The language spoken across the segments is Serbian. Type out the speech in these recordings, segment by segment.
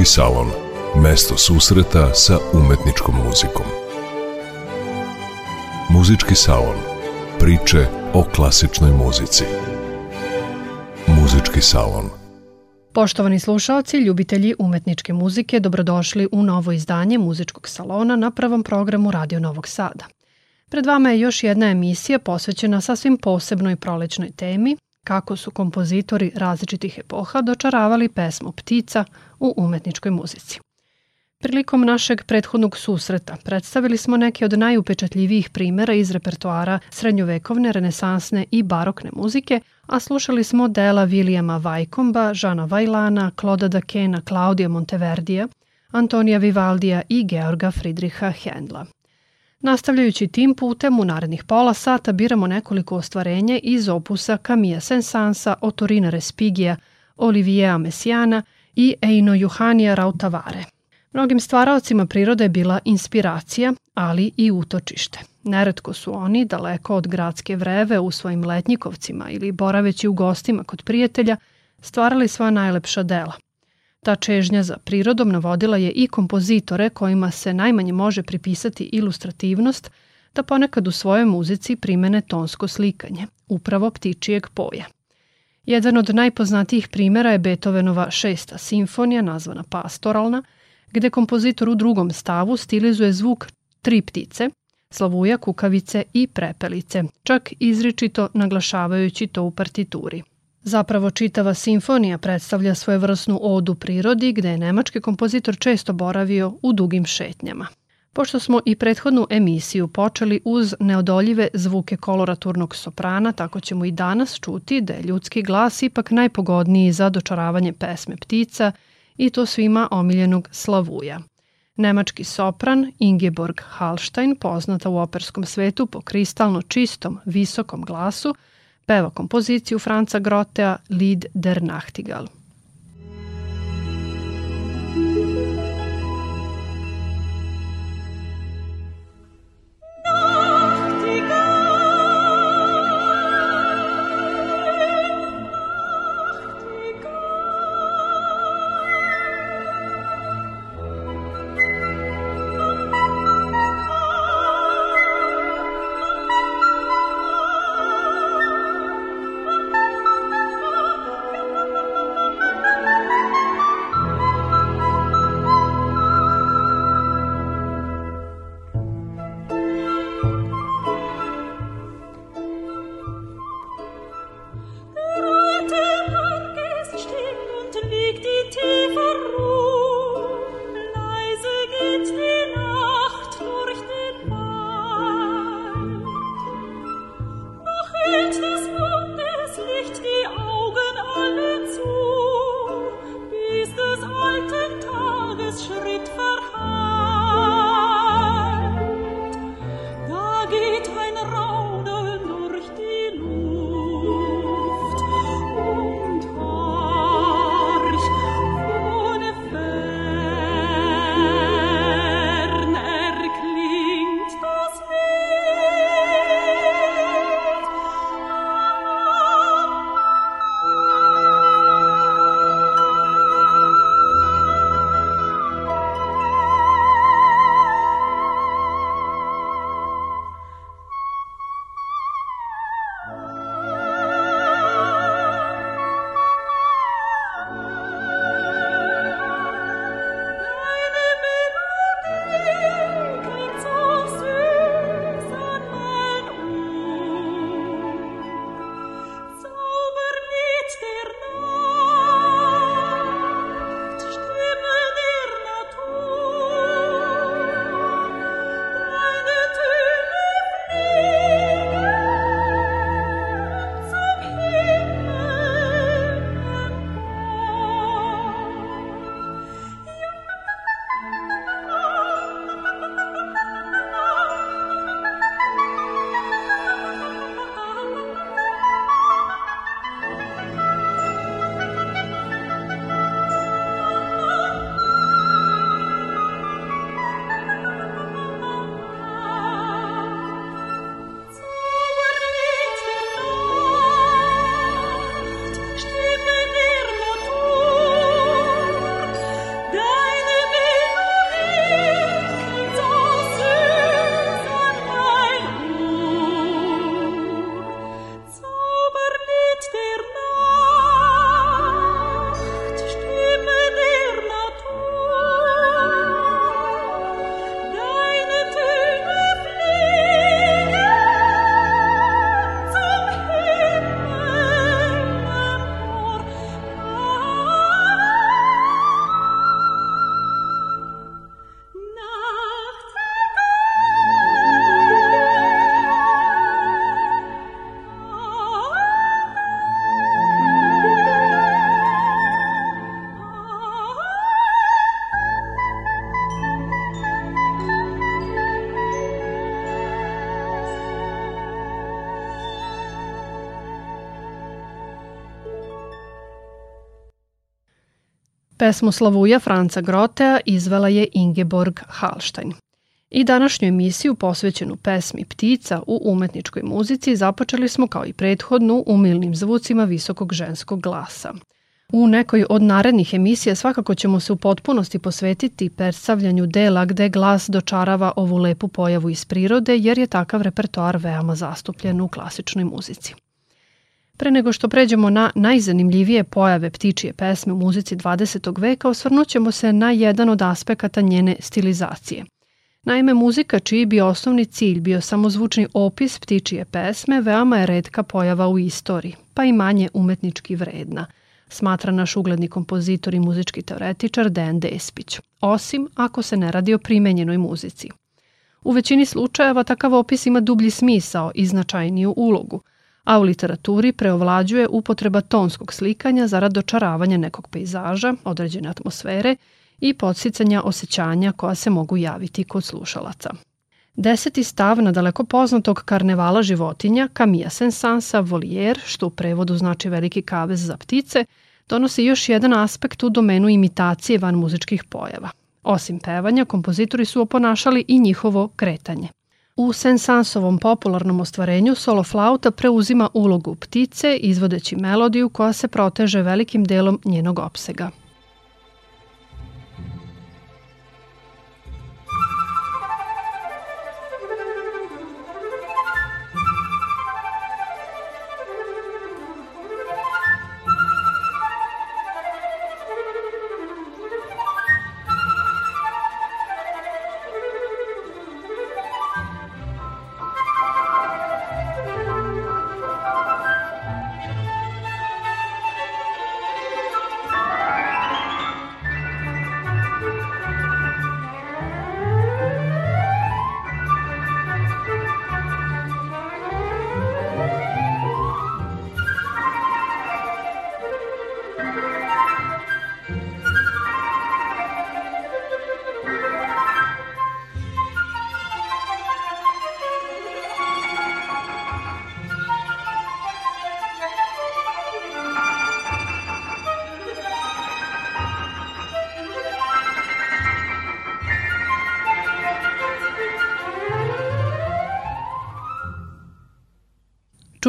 Muzički salon. Mesto susreta sa umetničkom muzikom. Muzički salon. Priče o klasičnoj muzici. Muzički salon. Poštovani slušaoci, ljubitelji umetničke muzike, dobrodošli u novo izdanje Muzičkog salona na prvom programu Radio Novog Sada. Pred vama je još jedna emisija posvećena sasvim posebnoj prolećnoj temi, kako su kompozitori različitih epoha dočaravali pesmu Ptica u umetničkoj muzici. Prilikom našeg prethodnog susreta predstavili smo neke od najupečatljivijih primera iz repertoara srednjovekovne, renesansne i barokne muzike, a slušali smo dela Vilijama Vajkomba, Žana Vajlana, Kloda Dakena, Klaudija Monteverdija, Antonija Vivaldija i Georga Friedricha Hendla. Nastavljajući tim putem, u narednih pola sata biramo nekoliko ostvarenja iz opusa Camilla Sensansa, Otorina Respigija, Olivijea Messiana i Eino Juhanija Rautavare. Mnogim stvaraocima priroda je bila inspiracija, ali i utočište. Neretko su oni, daleko od gradske vreve u svojim letnjikovcima ili boraveći u gostima kod prijatelja, stvarali sva najlepša dela – Ta čežnja za prirodom navodila je i kompozitore kojima se najmanje može pripisati ilustrativnost, da ponekad u svojoj muzici primene tonsko slikanje, upravo ptičijeg poja. Jedan od najpoznatijih primera je Beethovenova šesta simfonija, nazvana pastoralna, gde kompozitor u drugom stavu stilizuje zvuk tri ptice, slavuja, kukavice i prepelice, čak izričito naglašavajući to u partituri. Zapravo čitava simfonija predstavlja svojevrsnu odu prirodi gde je nemački kompozitor često boravio u dugim šetnjama. Pošto smo i prethodnu emisiju počeli uz neodoljive zvuke koloraturnog soprana, tako ćemo i danas čuti da je ljudski glas ipak najpogodniji za dočaravanje pesme ptica i to svima omiljenog Slavuja. Nemački sopran Ingeborg Hallstein, poznata u operskom svetu po kristalno čistom, visokom glasu, peva kompoziciju Franca Grotea Lied der Nachtigall. Pesmu Slavuja Franca Grotea izvela je Ingeborg Halštajn. I današnju emisiju posvećenu pesmi Ptica u umetničkoj muzici započeli smo kao i prethodnu umilnim zvucima visokog ženskog glasa. U nekoj od narednih emisija svakako ćemo se u potpunosti posvetiti predstavljanju dela gde glas dočarava ovu lepu pojavu iz prirode jer je takav repertoar veoma zastupljen u klasičnoj muzici. Pre nego što pređemo na najzanimljivije pojave ptičije pesme u muzici 20. veka, osvrnućemo se na jedan od aspekata njene stilizacije. Naime, muzika čiji bi osnovni cilj bio samozvučni opis ptičije pesme veoma je redka pojava u istoriji, pa i manje umetnički vredna, smatra naš ugledni kompozitor i muzički teoretičar Dejan Despić, osim ako se ne radi o primenjenoj muzici. U većini slučajeva takav opis ima dublji smisao i značajniju ulogu – a u literaturi preovlađuje upotreba tonskog slikanja zarad dočaravanja nekog pejzaža, određene atmosfere i podsticanja osjećanja koja se mogu javiti kod slušalaca. Deseti stav na daleko poznatog karnevala životinja Camilla Sensansa Volier, što u prevodu znači veliki kavez za ptice, donosi još jedan aspekt u domenu imitacije van muzičkih pojava. Osim pevanja, kompozitori su oponašali i njihovo kretanje. U Sensansovom popularnom ostvarenju solo flauta preuzima ulogu ptice izvodeći melodiju koja se proteže velikim delom njenog opsega.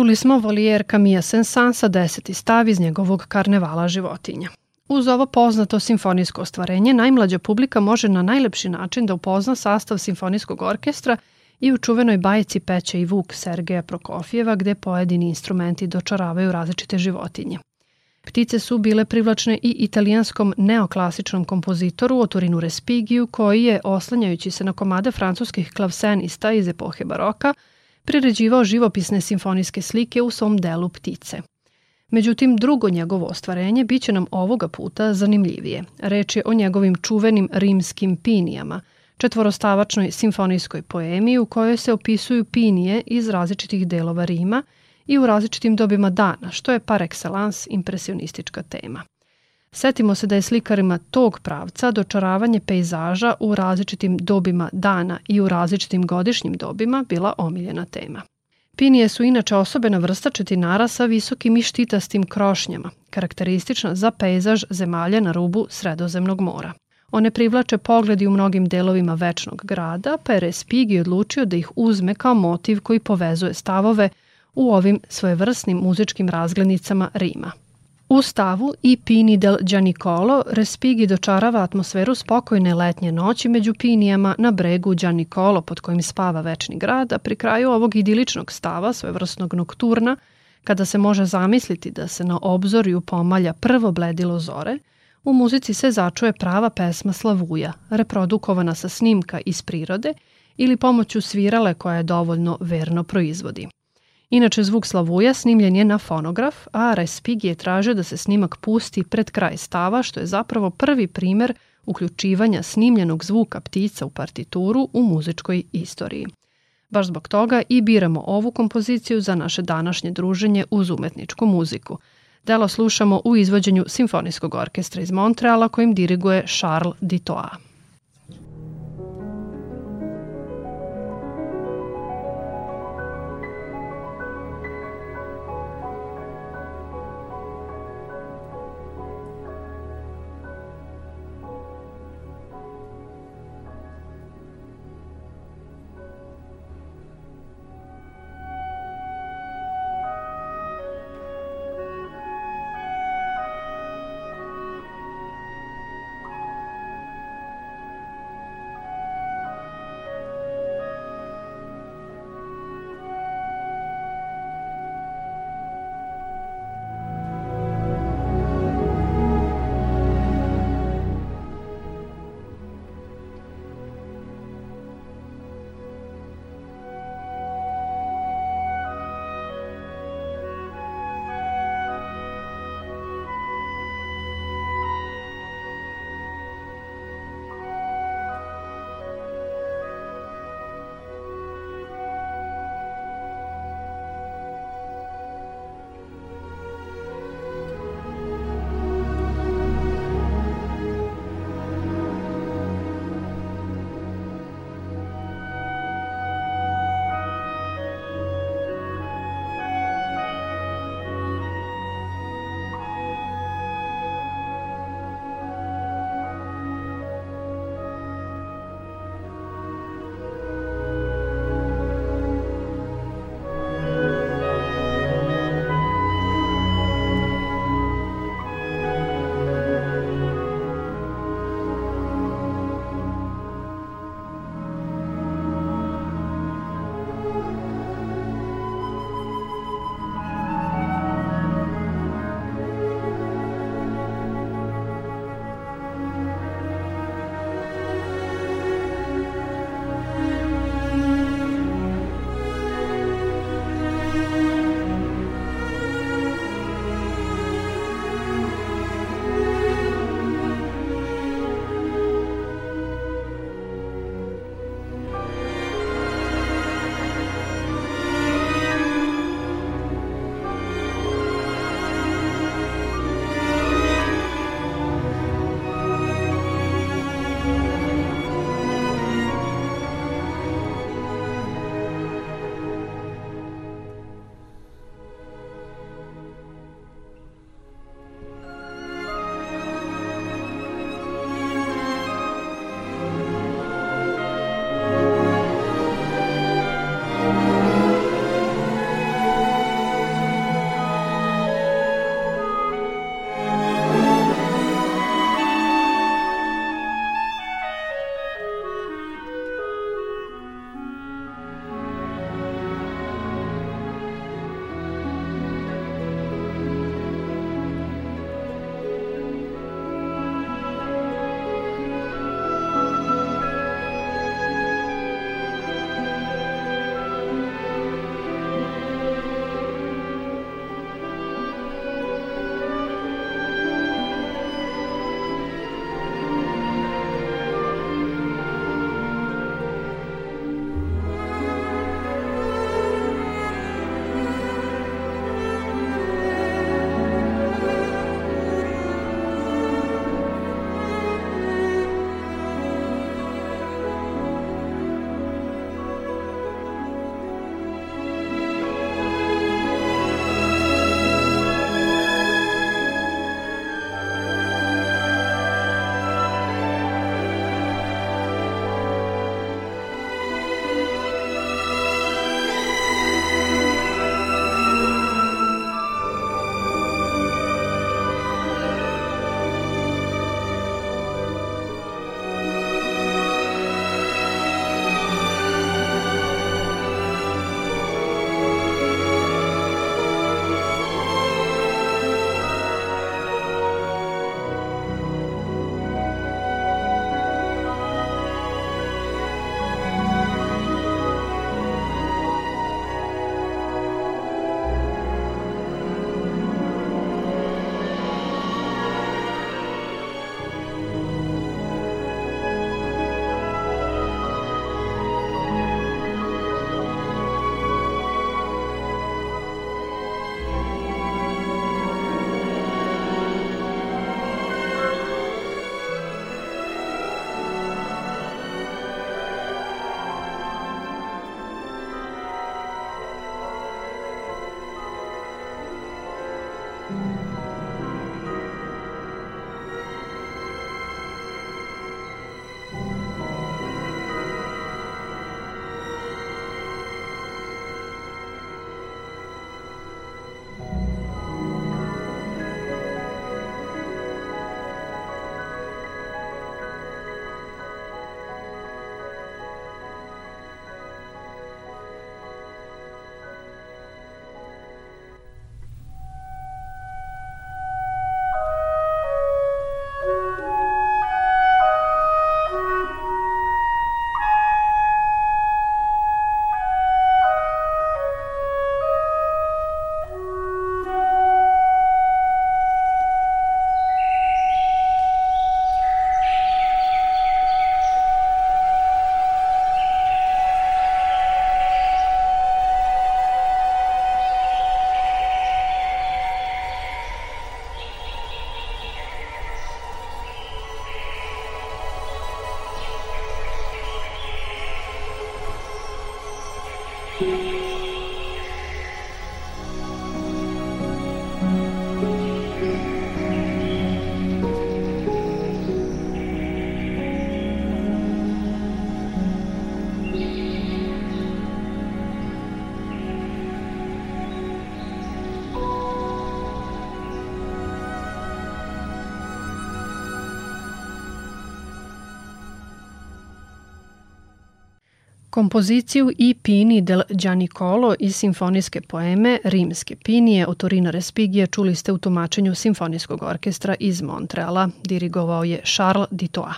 Čuli smo Volijer Camilla Sensansa deseti stav iz njegovog karnevala životinja. Uz ovo poznato simfonijsko ostvarenje, najmlađa publika može na najlepši način da upozna sastav simfonijskog orkestra i u čuvenoj bajici Peća i Vuk Sergeja Prokofjeva gde pojedini instrumenti dočaravaju različite životinje. Ptice su bile privlačne i italijanskom neoklasičnom kompozitoru Otorinu Respigiju koji je, oslanjajući se na komade francuskih klavsenista iz epohe baroka, priređivao živopisne simfonijske slike u svom delu Ptice. Međutim, drugo njegovo ostvarenje biće nam ovoga puta zanimljivije. Reč je o njegovim čuvenim rimskim pinijama, četvorostavačnoj simfonijskoj poemi u kojoj se opisuju pinije iz različitih delova Rima i u različitim dobima dana, što je par excellence impresionistička tema. Setimo se da je slikarima tog pravca dočaravanje pejzaža u različitim dobima dana i u različitim godišnjim dobima bila omiljena tema. Pinije su inače osobena vrsta četinara sa visokim i štitastim krošnjama, karakteristična za pejzaž zemalja na rubu Sredozemnog mora. One privlače pogledi u mnogim delovima večnog grada, pa je Respighi odlučio da ih uzme kao motiv koji povezuje stavove u ovim svojevrsnim muzičkim razglednicama Rima. U stavu i Pini del Gianicolo Respighi dočarava atmosferu spokojne letnje noći među pinijama na bregu Gianicolo pod kojim spava večni grad, a pri kraju ovog idiličnog stava, svojevrsnog nokturna, kada se može zamisliti da se na obzorju pomalja prvo bledilo zore, u muzici se začuje prava pesma Slavuja, reprodukovana sa snimka iz prirode ili pomoću svirale koja je dovoljno verno proizvodi. Inače, zvuk Slavuja snimljen je na fonograf, a Respig je tražio da se snimak pusti pred kraj stava, što je zapravo prvi primer uključivanja snimljenog zvuka ptica u partituru u muzičkoj istoriji. Baš zbog toga i biramo ovu kompoziciju za naše današnje druženje uz umetničku muziku. Delo slušamo u izvođenju Simfonijskog orkestra iz Montreala kojim diriguje Charles Ditoa. Kompoziciju I Pini del Gianicolo iz simfonijske poeme Rimske pinije od Torina Respigije čuli ste u tumačenju Simfonijskog orkestra iz Montreala. Dirigovao je Charles Ditoa.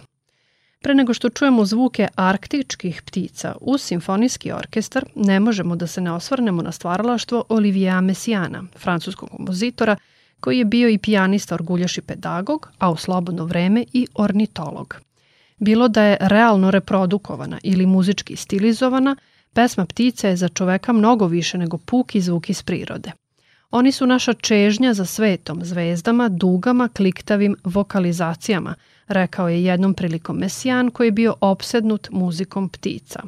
Pre nego što čujemo zvuke arktičkih ptica uz simfonijski orkestar, ne možemo da se ne osvrnemo na stvaralaštvo Olivia Messiana, francuskog kompozitora, koji je bio i pijanista, orguljaš i pedagog, a u slobodno vreme i ornitolog – Bilo da je realno reprodukovana ili muzički stilizovana, pesma ptica je za čoveka mnogo više nego puki zvuk iz prirode. Oni su naša čežnja za svetom, zvezdama, dugama, kliktavim vokalizacijama, rekao je jednom prilikom Mesijan koji je bio opsednut muzikom ptica.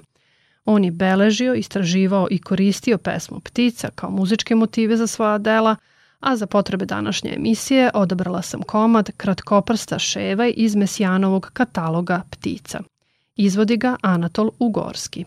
On je beležio, istraživao i koristio pesmu ptica kao muzičke motive za svoja dela – a za potrebe današnje emisije odabrala sam komad Kratkoprsta ševaj iz Mesijanovog kataloga Ptica. Izvodi ga Anatol Ugorski.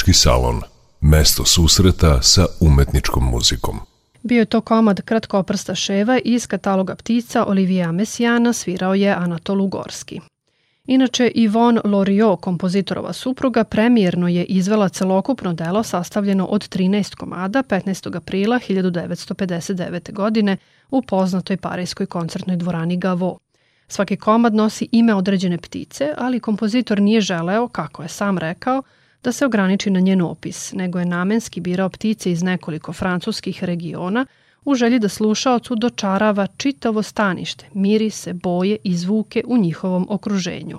Muzički salon. Mesto susreta sa umetničkom muzikom. Bio je to komad kratkoprsta ševa iz kataloga ptica Olivija Mesijana, svirao je Anatol Ugorski. Inače, Yvonne Loriot, kompozitorova supruga, premijerno je izvela celokupno delo sastavljeno od 13 komada 15. aprila 1959. godine u poznatoj parijskoj koncertnoj dvorani Gavo. Svaki komad nosi ime određene ptice, ali kompozitor nije želeo, kako je sam rekao, da se ograniči na njen opis, nego je namenski birao ptice iz nekoliko francuskih regiona u želji da slušaocu dočarava čitavo stanište, mirise, boje i zvuke u njihovom okruženju.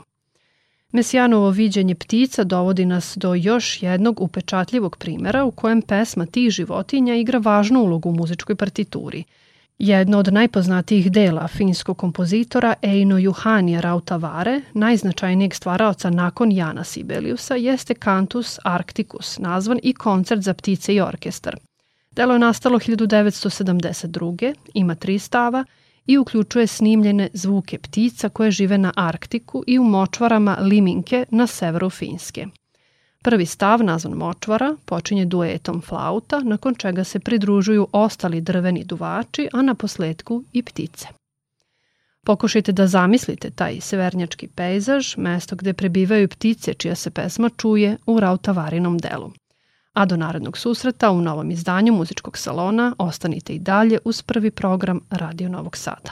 Mesijanovo viđenje ptica dovodi nas do još jednog upečatljivog primera u kojem pesma tih životinja igra važnu ulogu u muzičkoj partituri. Jedno od najpoznatijih dela finskog kompozitora Eino Juhanija Rautavare, najznačajnijeg stvaraoca nakon Jana Sibeliusa, jeste Cantus Arcticus, nazvan i koncert za ptice i orkestar – Delo je nastalo 1972. ima tri stava i uključuje snimljene zvuke ptica koje žive na Arktiku i u močvarama Liminke na severu Finske. Prvi stav, nazvan močvara, počinje duetom flauta, nakon čega se pridružuju ostali drveni duvači, a na posledku i ptice. Pokušajte da zamislite taj severnjački pejzaž, mesto gde prebivaju ptice čija se pesma čuje u Rautavarinom delu. A do narednog susreta u novom izdanju muzičkog salona ostanite i dalje uz prvi program Radio Novog Sada.